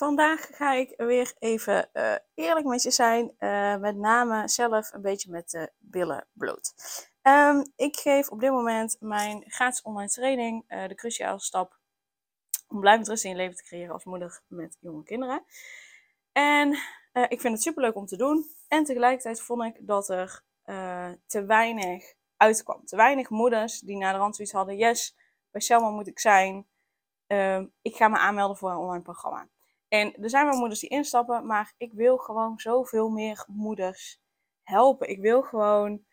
Vandaag ga ik weer even uh, eerlijk met je zijn. Uh, met name zelf een beetje met de billen bloot. Um, ik geef op dit moment mijn gratis online training, uh, de cruciale stap om blijvend rust in je leven te creëren als moeder met jonge kinderen. En ik vind het super leuk om te doen. En tegelijkertijd vond ik dat er te weinig uitkwam. Te weinig moeders die naar de rand zoiets hadden: yes, bij Selma moet ik zijn. Ehm, ik ga me aanmelden voor een online programma. En er zijn wel moeders die instappen, maar ik wil gewoon zoveel meer moeders helpen. Ik wil gewoon,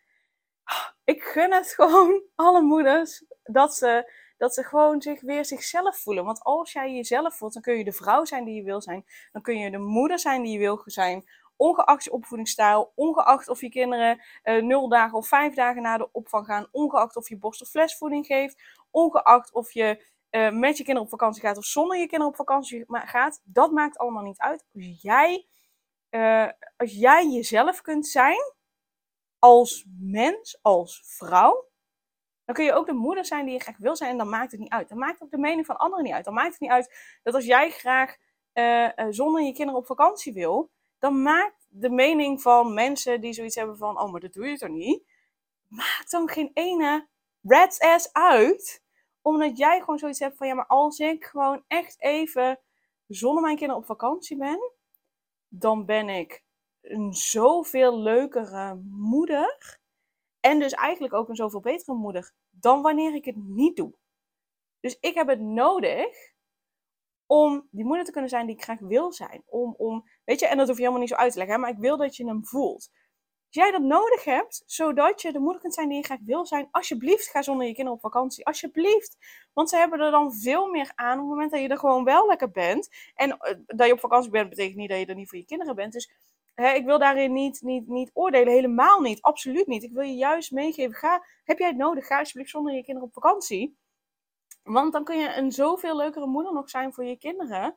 ik gun het gewoon alle moeders dat ze, dat ze gewoon zich weer zichzelf voelen. Want als jij jezelf voelt, dan kun je de vrouw zijn die je wil zijn. Dan kun je de moeder zijn die je wil zijn. Ongeacht je opvoedingsstijl, ongeacht of je kinderen uh, nul dagen of vijf dagen naar de opvang gaan, ongeacht of je borst- of flesvoeding geeft, ongeacht of je uh, met je kinderen op vakantie gaat of zonder je kinderen op vakantie gaat, dat maakt allemaal niet uit. Als jij, uh, als jij jezelf kunt zijn als mens, als vrouw, dan kun je ook de moeder zijn die je graag wil zijn en dan maakt het niet uit. Dan maakt ook de mening van anderen niet uit. Dan maakt het niet uit dat als jij graag uh, zonder je kinderen op vakantie wil, dan maakt de mening van mensen die zoiets hebben van, oh, maar dat doe je toch niet? Maakt dan geen ene rat's ass uit omdat jij gewoon zoiets hebt van, ja, maar als ik gewoon echt even zonder mijn kinderen op vakantie ben, dan ben ik een zoveel leukere moeder. En dus eigenlijk ook een zoveel betere moeder dan wanneer ik het niet doe. Dus ik heb het nodig om die moeder te kunnen zijn die ik graag wil zijn. Om, om, weet je, en dat hoef je helemaal niet zo uit te leggen, maar ik wil dat je hem voelt. Als jij dat nodig hebt, zodat je de moeder kunt zijn die je graag wil zijn, alsjeblieft ga zonder je kinderen op vakantie. Alsjeblieft. Want ze hebben er dan veel meer aan op het moment dat je er gewoon wel lekker bent. En uh, dat je op vakantie bent, betekent niet dat je er niet voor je kinderen bent. Dus hè, ik wil daarin niet, niet, niet oordelen, helemaal niet. Absoluut niet. Ik wil je juist meegeven, ga, heb jij het nodig, ga alsjeblieft zonder je kinderen op vakantie. Want dan kun je een zoveel leukere moeder nog zijn voor je kinderen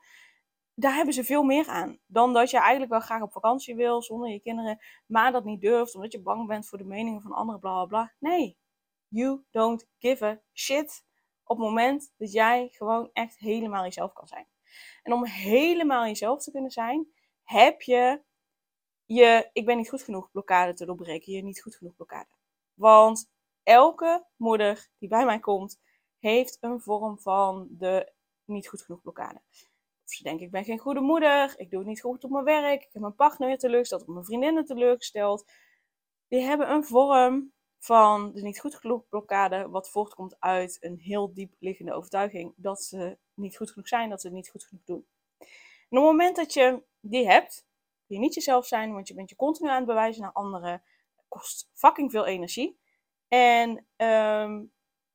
daar hebben ze veel meer aan. Dan dat je eigenlijk wel graag op vakantie wil zonder je kinderen, maar dat niet durft omdat je bang bent voor de meningen van anderen, bla bla bla. Nee, you don't give a shit op het moment dat jij gewoon echt helemaal jezelf kan zijn. En om helemaal jezelf te kunnen zijn, heb je je ik ben niet goed genoeg blokkade te doorbreken, je niet goed genoeg blokkade. Want elke moeder die bij mij komt, heeft een vorm van de niet goed genoeg blokkade. Of ze denken, ik ben geen goede moeder, ik doe het niet goed op mijn werk, ik heb mijn partner weer teleurgesteld, of mijn vriendinnen teleurgesteld. Die hebben een vorm van de niet goed genoeg blokkade, wat voortkomt uit een heel diep liggende overtuiging dat ze niet goed genoeg zijn, dat ze het niet goed genoeg doen. En op het moment dat je die hebt, je niet jezelf zijn, want je bent je continu aan het bewijzen naar anderen. kost fucking veel energie. En um,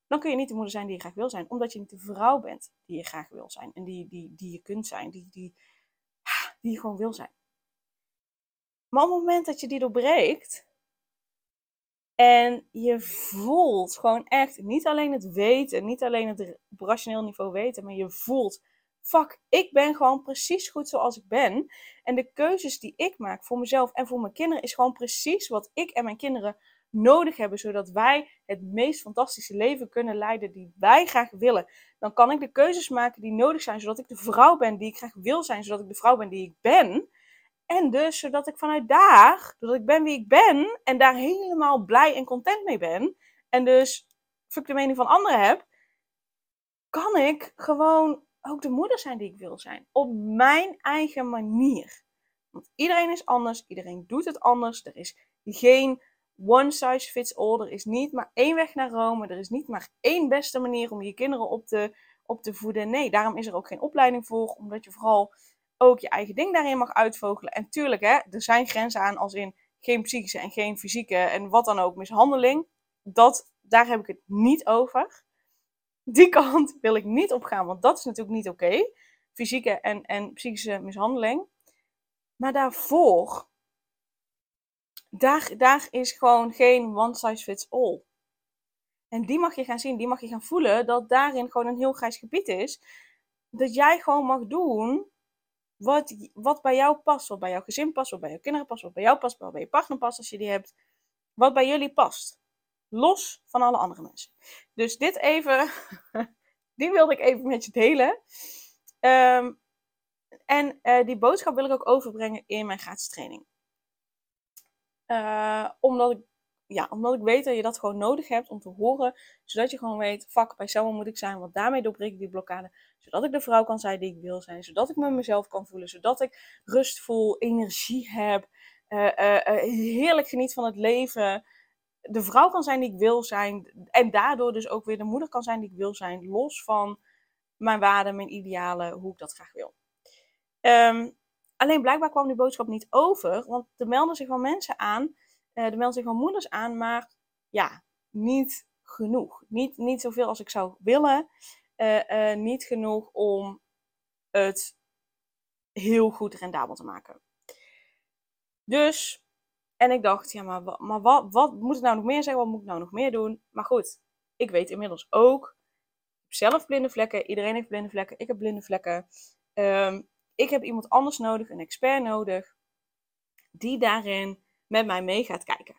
dan kun je niet de moeder zijn die je graag wil zijn. Omdat je niet de vrouw bent die je graag wil zijn. En die, die, die je kunt zijn. Die, die, die je gewoon wil zijn. Maar op het moment dat je die doorbreekt. En je voelt gewoon echt niet alleen het weten. Niet alleen het rationeel niveau weten. Maar je voelt. Fuck, ik ben gewoon precies goed zoals ik ben. En de keuzes die ik maak voor mezelf en voor mijn kinderen is gewoon precies wat ik en mijn kinderen nodig hebben, zodat wij het meest fantastische leven kunnen leiden die wij graag willen. Dan kan ik de keuzes maken die nodig zijn, zodat ik de vrouw ben die ik graag wil zijn, zodat ik de vrouw ben die ik ben. En dus zodat ik vanuit daar, doordat ik ben wie ik ben en daar helemaal blij en content mee ben, en dus fuck de mening van anderen heb, kan ik gewoon ook de moeder zijn die ik wil zijn. Op mijn eigen manier. Want iedereen is anders, iedereen doet het anders. Er is geen one size fits all. Er is niet maar één weg naar Rome. Er is niet maar één beste manier om je kinderen op te, op te voeden. Nee, daarom is er ook geen opleiding voor. Omdat je vooral ook je eigen ding daarin mag uitvogelen. En tuurlijk, hè, er zijn grenzen aan als in geen psychische en geen fysieke en wat dan ook mishandeling. Dat, daar heb ik het niet over. Die kant wil ik niet op gaan, want dat is natuurlijk niet oké. fysieke en, en psychische mishandeling. Maar daarvoor, daar, is gewoon geen one size fits all. En die mag je gaan zien, die mag je gaan voelen, dat daarin gewoon een heel grijs gebied is. Dat jij gewoon mag doen wat, wat bij jou past, wat bij jouw gezin past, wat bij jouw kinderen past, wat bij jou past, wat bij je partner past als je die hebt. Wat bij jullie past. Los van alle andere mensen. Dus dit even, die wilde ik even met je delen. Ehm, en uh, die boodschap wil ik ook overbrengen in mijn gratis training. Uh, omdat, ik, ja, omdat ik weet dat je dat gewoon nodig hebt om te horen. Zodat je gewoon weet, fuck, bij zomaar moet ik zijn. Want daarmee doorbreek ik die blokkade. Zodat ik de vrouw kan zijn die ik wil zijn. Zodat ik me mezelf kan voelen. Zodat ik rust voel, energie heb. Uh, heerlijk geniet van het leven de vrouw kan zijn die ik wil zijn. En daardoor dus ook weer de moeder kan zijn die ik wil zijn. Los van mijn waarden, mijn idealen, hoe ik dat graag wil. Um, alleen blijkbaar kwam die boodschap niet over. Want er melden zich wel mensen aan. Uh, er melden zich wel moeders aan. Maar ja, niet genoeg. Niet, niet zoveel als ik zou willen. Uh, uh, niet genoeg om het heel goed rendabel te maken. Dus en ik dacht, ja, maar, maar wat, wat moet ik nou nog meer zeggen? Wat moet ik nou nog meer doen? Maar goed, ik weet inmiddels ook. Ik heb zelf blinde vlekken. Iedereen heeft blinde vlekken. Ik heb blinde vlekken. Um, ik heb iemand anders nodig, een expert nodig, die daarin met mij mee gaat kijken.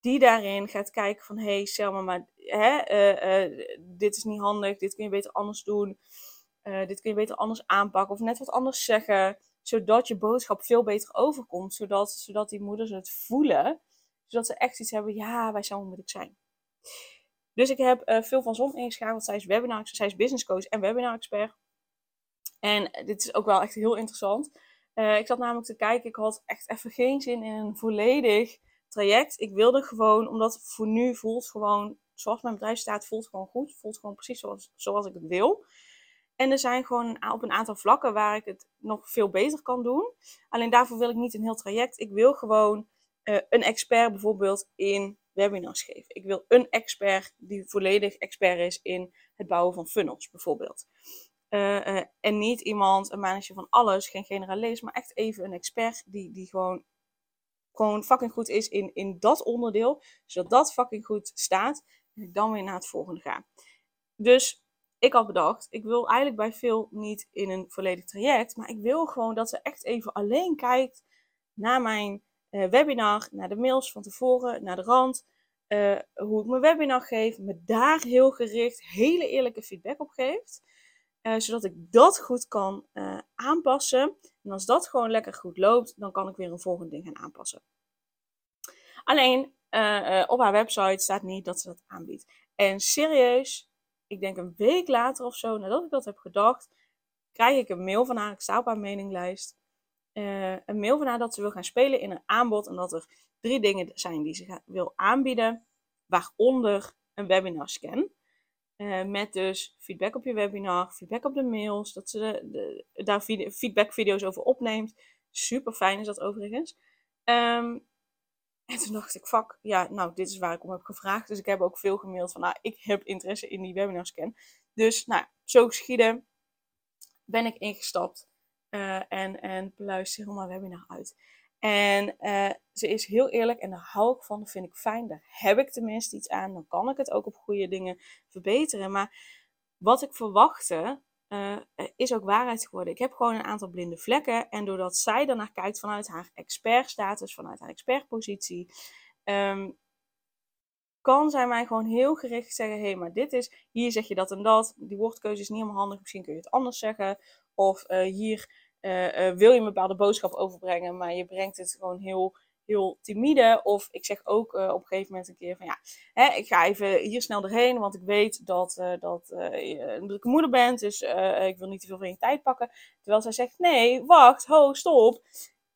Die daarin gaat kijken van, hé hey, Selma, maar hè, uh, uh, dit is niet handig, dit kun je beter anders doen. Uh, dit kun je beter anders aanpakken of net wat anders zeggen zodat je boodschap veel beter overkomt. Zodat, zodat die moeders het voelen. Zodat ze echt iets hebben, ja, wij zijn moet ik zijn. Dus ik heb veel van Zon ingeschakeld. Zij is webinar, zij is business coach en webinar expert. En dit is ook wel echt heel interessant. Uh, ik zat namelijk te kijken, ik had echt even geen zin in een volledig traject. Ik wilde gewoon, omdat voor nu voelt gewoon, zoals mijn bedrijf staat, voelt gewoon goed. Voelt gewoon precies zoals, zoals ik het wil. En er zijn gewoon op een aantal vlakken waar ik het nog veel beter kan doen. Alleen daarvoor wil ik niet een heel traject. Ik wil gewoon uh, een expert bijvoorbeeld in webinars geven. Ik wil een expert die volledig expert is in het bouwen van funnels bijvoorbeeld. Uh, uh, en niet iemand, een manager van alles, geen generalist, maar echt even een expert die, die gewoon, gewoon fucking goed is in, in dat onderdeel. Zodat dat fucking goed staat. En ik dan weer naar het volgende ga. Dus ik had bedacht, ik wil eigenlijk bij veel niet in een volledig traject, maar ik wil gewoon dat ze echt even alleen kijkt naar mijn uh, webinar, naar de mails van tevoren, naar de rand, hoe ik mijn webinar geef, me daar heel gericht hele eerlijke feedback op geeft, uh, zodat ik dat goed kan aanpassen. En als dat gewoon lekker goed loopt, dan kan ik weer een volgend ding gaan aanpassen. Alleen op haar website staat niet dat ze dat aanbiedt. En serieus, ik denk een week later of zo, nadat ik dat heb gedacht, krijg ik een mail van haar. Ik sta op haar meninglijst. Een mail van haar dat ze wil gaan spelen in een aanbod. En dat er drie dingen zijn die ze wil aanbieden. Waaronder een webinar scan. Uh, met dus feedback op je webinar, feedback op de mails. Dat ze daar video, feedback video's over opneemt. Super fijn is dat overigens. Um, en toen dacht ik, fuck, ja, nou, dit is waar ik om heb gevraagd. Dus ik heb ook veel gemaild van, nou, ik heb interesse in die webinarscan. Dus, nou, zo geschieden ben ik ingestapt uh, en, en beluister helemaal webinar uit. En uh, ze is heel eerlijk en daar hou ik van, dat vind ik fijn. Daar heb ik tenminste iets aan. Dan kan ik het ook op goede dingen verbeteren. Maar wat ik verwachtte, uh, is ook waarheid geworden. Ik heb gewoon een aantal blinde vlekken. En doordat zij daarnaar kijkt vanuit haar expertstatus, vanuit haar expertpositie, um, kan zij mij gewoon heel gericht zeggen: hé, hey, maar dit is, hier zeg je dat en dat. Die woordkeuze is niet helemaal handig, misschien kun je het anders zeggen. Of hier uh, wil je een bepaalde boodschap overbrengen, maar je brengt het gewoon heel heel timide. Of ik zeg ook uh, op een gegeven moment een keer van ja, hè, ik ga even hier snel doorheen, want ik weet dat, dat, uh, dat ik moeder ben, dus ik wil niet te veel van je tijd pakken. Terwijl zij zegt, nee, wacht, ho, stop.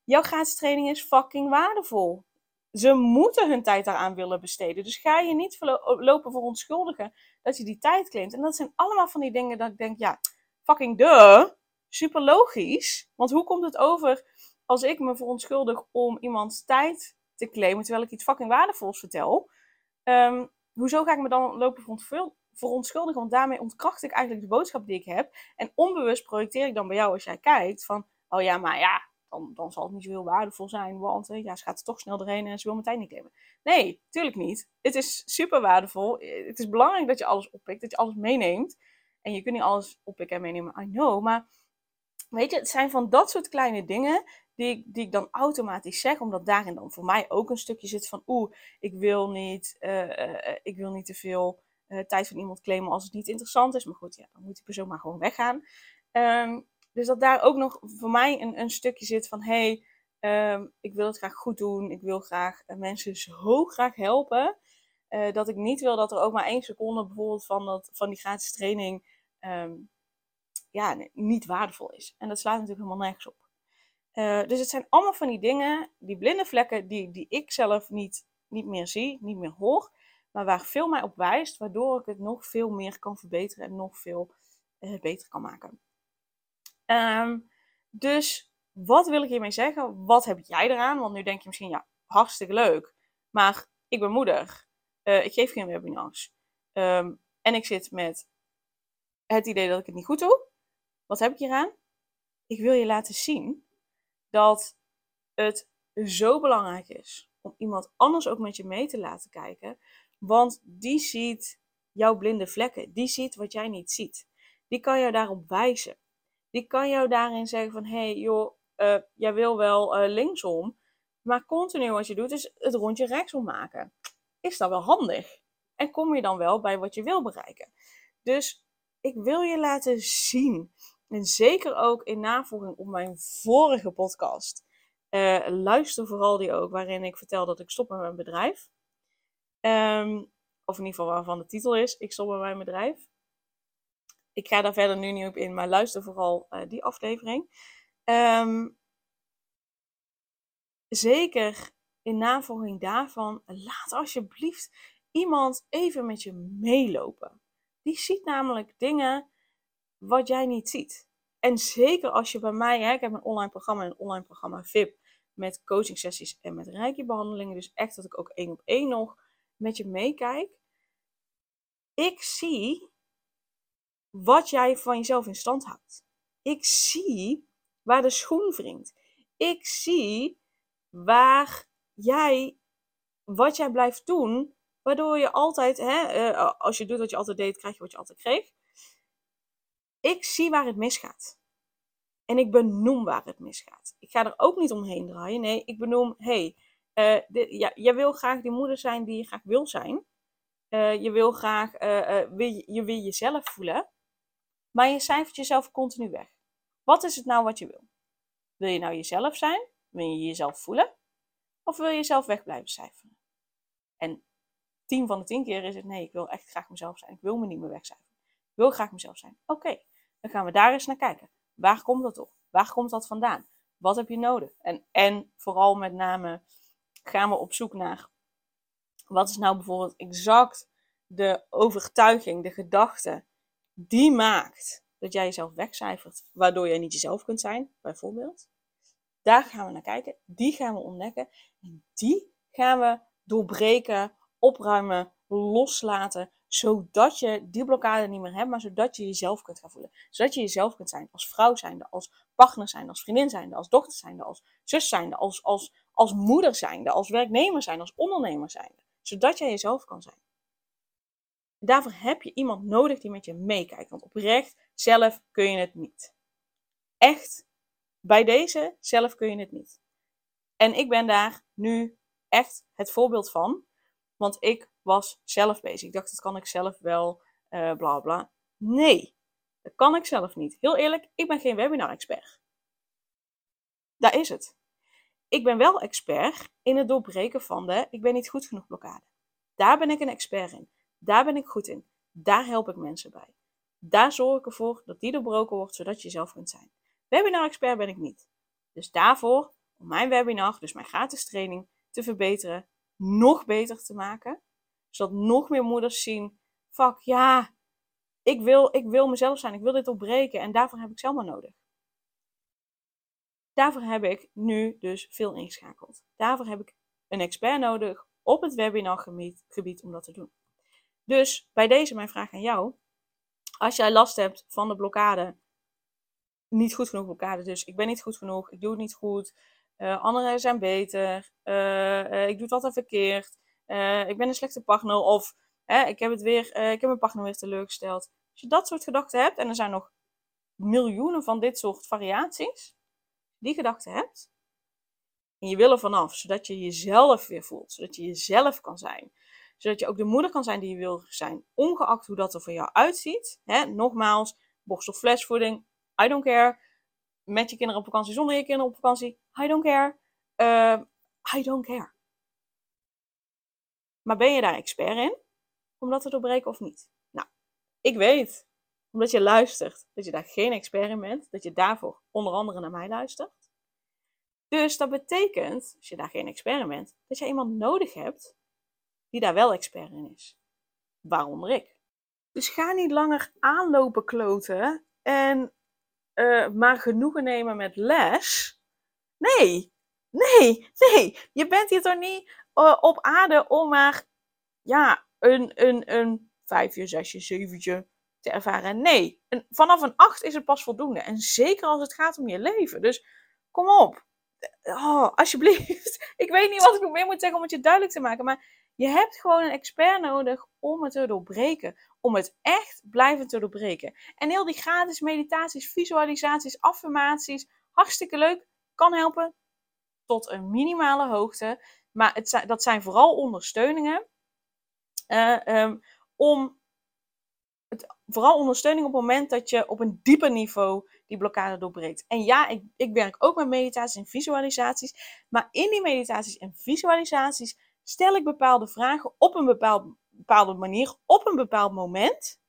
Jouw gratis training is fucking waardevol. Ze moeten hun tijd daaraan willen besteden. Dus ga je niet lopen verontschuldigen dat je die tijd claimt. En dat zijn allemaal van die dingen dat ik denk, ja, fucking de, super logisch. Want hoe komt het over als ik me verontschuldig om iemands tijd te claimen terwijl ik iets fucking waardevols vertel, um, hoezo ga ik me dan lopen verontschuldigen, want daarmee ontkracht ik eigenlijk de boodschap die ik heb. En onbewust projecteer ik dan bij jou als jij kijkt van, oh ja, maar ja, dan, dan zal het niet zo heel waardevol zijn, want ja, ze gaat er toch snel doorheen en ze wil mijn tijd niet nemen. Nee, tuurlijk niet. Het is super waardevol. Het is belangrijk dat je alles oppikt, dat je alles meeneemt. En je kunt niet alles oppikken en meenemen, I know, maar weet je, het zijn van dat soort kleine dingen die ik, die ik dan automatisch zeg, omdat daarin dan voor mij ook een stukje zit van, oeh, ik wil niet, uh, ik wil niet te veel tijd van iemand claimen als het niet interessant is. Maar goed, ja, dan moet die persoon maar gewoon weggaan. Um, dus dat daar ook nog voor mij een, een stukje zit van, hey, um, ik wil het graag goed doen. Ik wil graag mensen zo graag helpen. Dat ik niet wil dat er ook maar één seconde bijvoorbeeld van, dat, van die gratis training um, niet waardevol is. En dat slaat natuurlijk helemaal nergens op. Uh, dus het zijn allemaal van die dingen, die blinde vlekken, die, die ik zelf niet, niet meer zie, niet meer hoor. Maar waar veel mij op wijst, waardoor ik het nog veel meer kan verbeteren en nog veel uh, beter kan maken. Um, dus wat wil ik hiermee zeggen? Wat heb jij eraan? Want nu denk je misschien, ja, hartstikke leuk. Maar ik ben moeder. Uh, ik geef geen webinars. Um, en ik zit met het idee dat ik het niet goed doe. Wat heb ik hieraan? Ik wil je laten zien dat het zo belangrijk is om iemand anders ook met je mee te laten kijken. Want die ziet jouw blinde vlekken. Die ziet wat jij niet ziet. Die kan jou daarop wijzen. Die kan jou daarin zeggen van, hé hey, joh, uh, jij wil wel uh, linksom. Maar continu wat je doet is het rondje rechtsom maken. Is dat wel handig? En kom je dan wel bij wat je wil bereiken? Dus ik wil je laten zien. En zeker ook in navolging op mijn vorige podcast. Uh, luister vooral die ook, waarin ik vertel dat ik stop met mijn bedrijf. Um, of in ieder geval waarvan de titel is: Ik stop met mijn bedrijf. Ik ga daar verder nu niet op in, maar luister vooral uh, die aflevering. Um, zeker in navolging daarvan, laat alsjeblieft iemand even met je meelopen. Die ziet namelijk dingen wat jij niet ziet. En zeker als je bij mij, hè, ik heb een online programma, een online programma VIP met coaching sessies en met reiki behandelingen. Dus echt dat ik ook één op één nog met je meekijk. Ik zie wat jij van jezelf in stand houdt. Ik zie waar de schoen wringt. Ik zie waar jij, wat jij blijft doen, waardoor je altijd, hè, eh, als je doet wat je altijd deed, krijg je wat je altijd kreeg. Ik zie waar het misgaat. En ik benoem waar het misgaat. Ik ga er ook niet omheen draaien. Nee, ik benoem, hey, uh, ja, jij wil graag die moeder zijn die je graag wil zijn. Uh, je wil graag, uh, wil je, je wil jezelf voelen. Maar je cijfert jezelf continu weg. Wat is het nou wat je wil? Wil je nou jezelf zijn? Wil je jezelf voelen? Of wil je jezelf weg blijven cijferen? En tien van de tien keer is het nee, ik wil echt graag mezelf zijn. Ik wil me niet meer wegcijferen. Ik wil graag mezelf zijn. Oké, dan gaan we daar eens naar kijken. Waar komt dat op? Waar komt dat vandaan? Wat heb je nodig? En, en vooral met name gaan we op zoek naar wat is nou bijvoorbeeld exact de overtuiging, de gedachte die maakt dat jij jezelf wegcijfert, waardoor jij niet jezelf kunt zijn, bijvoorbeeld. Daar gaan we naar kijken, die gaan we ontdekken en die gaan we doorbreken, opruimen, loslaten, zodat je die blokkade niet meer hebt, maar zodat je jezelf kunt gaan voelen. Zodat je jezelf kunt zijn als vrouw zijnde, als partner zijnde, als vriendin zijnde, als dochter zijnde, als zus zijnde, als, als, als moeder zijnde, als werknemer zijnde, als ondernemer zijnde. Zodat jij jezelf kan zijn. Daarvoor heb je iemand nodig die met je meekijkt. Want oprecht, zelf kun je het niet. Echt, bij deze, zelf kun je het niet. En ik ben daar nu echt het voorbeeld van. Want ik was zelf bezig. Ik dacht, dat kan ik zelf wel, uh, bla bla. Nee, dat kan ik zelf niet. Heel eerlijk, ik ben geen webinar-expert. Daar is het. Ik ben wel expert in het doorbreken van de ik ben niet goed genoeg blokkade. Daar ben ik een expert in. Daar ben ik goed in. Daar help ik mensen bij. Daar zorg ik ervoor dat die doorbroken wordt, zodat je jezelf kunt zijn. Webinar-expert ben ik niet. Dus daarvoor, om mijn webinar, dus mijn gratis training, te verbeteren, nog beter te maken. Zodat nog meer moeders zien, fuck ja, ik wil, ik wil mezelf zijn, ik wil dit doorbreken en daarvoor heb ik zelf maar nodig. Daarvoor heb ik nu dus veel ingeschakeld. Daarvoor heb ik een expert nodig op het webinargebied gebied om dat te doen. Dus bij deze mijn vraag aan jou. Als jij last hebt van de blokkade, niet goed genoeg blokkade, dus ik ben niet goed genoeg, ik doe het niet goed, uh, anderen zijn beter, uh, ik doe het altijd verkeerd, ik ben een slechte partner of ik, heb het weer, ik heb mijn partner weer teleurgesteld. Als je dat soort gedachten hebt, en er zijn nog miljoenen van dit soort variaties, die gedachten hebt, en je wil er vanaf, zodat je jezelf weer voelt, zodat je jezelf kan zijn, zodat je ook de moeder kan zijn die je wil zijn, ongeacht hoe dat er voor jou uitziet. Hè? Nogmaals, of flesvoeding, I don't care. Met je kinderen op vakantie, zonder je kinderen op vakantie, I don't care. Uh, I don't care. Maar ben je daar expert in? Om dat te doorbreken of niet? Nou, ik weet, omdat je luistert, dat je daar geen expert bent. Dat je daarvoor onder andere naar mij luistert. Dus dat betekent, als je daar geen expert bent, dat je iemand nodig hebt die daar wel expert in is. Waaronder ik. Dus ga niet langer aanlopen kloten en uh, maar genoegen nemen met les. Nee, nee, nee. Je bent hier toch niet uh, op aarde om maar ja, een, een, een vijfje, zesje, zeventje te ervaren. Nee, vanaf een acht is het pas voldoende. En zeker als het gaat om je leven. Dus kom op. Oh, alsjeblieft. Ik weet niet wat ik nog meer moet zeggen om het je duidelijk te maken. Maar je hebt gewoon een expert nodig om het te doorbreken. Om het echt blijvend te doorbreken. En heel die gratis meditaties, visualisaties, affirmaties, hartstikke leuk. Kan helpen tot een minimale hoogte. Maar het, dat zijn vooral ondersteuningen. Uh, um, om het, vooral ondersteuning op het moment dat je op een dieper niveau die blokkade doorbreekt. En ja, ik, ik werk ook met meditaties en visualisaties. Maar in die meditaties en visualisaties stel ik bepaalde vragen op een bepaald, bepaalde manier, op een bepaald moment.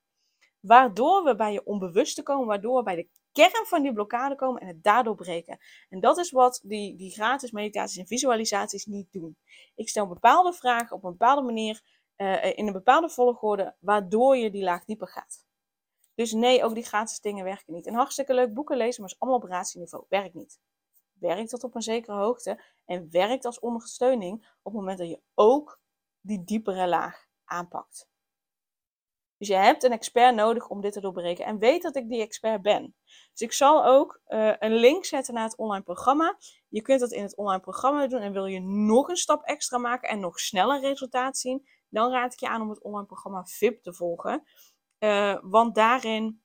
Waardoor we bij je onbewuste komen, waardoor we bij de kern van die blokkade komen en het daardoor breken. En dat is wat die, die gratis meditaties en visualisaties niet doen. Ik stel bepaalde vragen op een bepaalde manier, uh, in een bepaalde volgorde, waardoor je die laag dieper gaat. Dus nee, ook die gratis dingen werken niet. En hartstikke leuk boeken lezen, maar is allemaal op rationiveau. Werkt niet werkt dat op een zekere hoogte en werkt als ondersteuning op het moment dat je ook die diepere laag aanpakt. Dus je hebt een expert nodig om dit te doorbreken. En weet dat ik die expert ben. Dus ik zal ook uh, een link zetten naar het online programma. Je kunt dat in het online programma doen. En wil je nog een stap extra maken en nog sneller resultaat zien, dan raad ik je aan om het online programma VIP te volgen. Uh, want daarin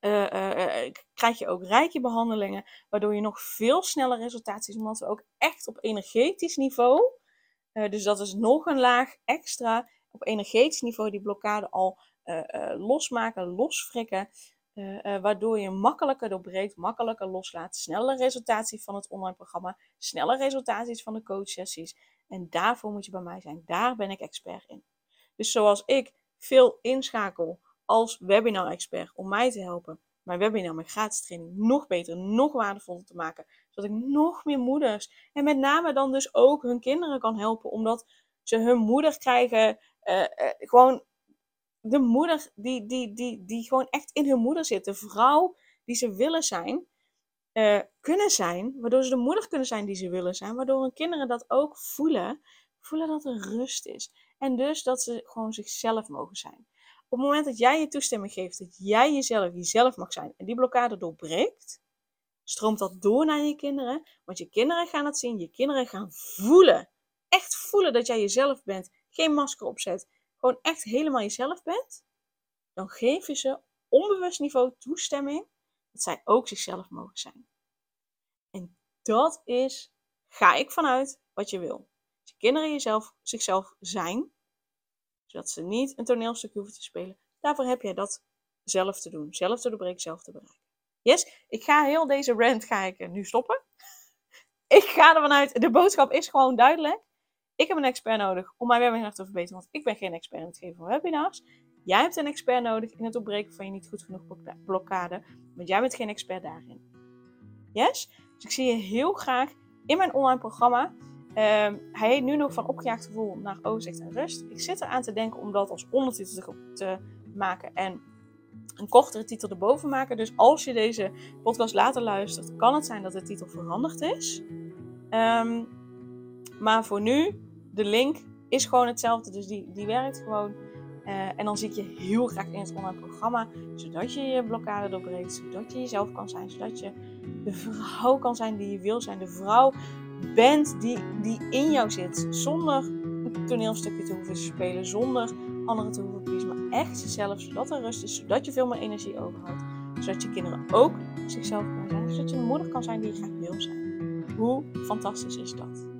uh, krijg je ook rijke behandelingen, waardoor je nog veel sneller resultaten ziet, omdat we ook echt op energetisch niveau, dus dat is nog een laag extra, op energetisch niveau die blokkade al losmaken, losfrikken, waardoor je makkelijker doorbreekt, makkelijker loslaat, sneller resultaten van het online programma, sneller resultaten van de coachsessies. En daarvoor moet je bij mij zijn. Daar ben ik expert in. Dus zoals ik veel inschakel als webinar-expert om mij te helpen mijn webinar, mijn gratis training nog beter, nog waardevoller te maken. Zodat ik nog meer moeders en met name dan dus ook hun kinderen kan helpen, omdat ze hun moeder krijgen, gewoon de moeder die, die, die, die gewoon echt in hun moeder zit, de vrouw die ze willen zijn, uh, kunnen zijn, waardoor ze de moeder kunnen zijn die ze willen zijn, waardoor hun kinderen dat ook voelen, voelen dat er rust is. En dus dat ze gewoon zichzelf mogen zijn op het moment dat jij je toestemming geeft, dat jij jezelf jezelf mag zijn en die blokkade doorbreekt, stroomt dat door naar je kinderen. Want je kinderen gaan het zien, je kinderen gaan voelen. Echt voelen dat jij jezelf bent. Geen masker opzet. Gewoon echt helemaal jezelf bent. Dan geef je ze onbewust niveau toestemming dat zij ook zichzelf mogen zijn. En dat is, ga ik vanuit, wat je wil. Als je kinderen jezelf, zichzelf zijn, zodat ze niet een toneelstuk hoeven te spelen. Daarvoor heb jij dat zelf te doen. Zelf te doorbreken, zelf te bereiken. Yes, ik ga heel deze rant ga ik nu stoppen. Ik ga ervan uit, de boodschap is gewoon duidelijk. Ik heb een expert nodig om mijn webinar te verbeteren, want ik ben geen expert in het geven van webinars. Jij hebt een expert nodig in het opbreken van je niet goed genoeg blokkade, want jij bent geen expert daarin. Yes? Dus ik zie je heel graag in mijn online programma. Ehm, hij heet nu nog van opgejaagd gevoel naar overzicht en rust. Ik zit eraan te denken om dat als ondertitel te maken en een kortere titel erboven maken. Dus als je deze podcast later luistert, kan het zijn dat de titel veranderd is. Um, maar voor nu, de link is gewoon hetzelfde, dus die, die werkt gewoon. Eh, en dan ik je heel graag in het online programma, zodat je je blokkade doorbreekt, zodat je jezelf kan zijn, zodat je de vrouw kan zijn die je wil zijn, de vrouw bent die, die in jou zit, zonder een toneelstukje te hoeven spelen, zonder anderen te hoeven pleasen, maar echt jezelf, zodat er rust is, zodat je veel meer energie overhoudt, zodat je kinderen ook zichzelf kunnen zijn, zodat je een moeder kan zijn die je graag wil zijn. Hoe fantastisch is dat?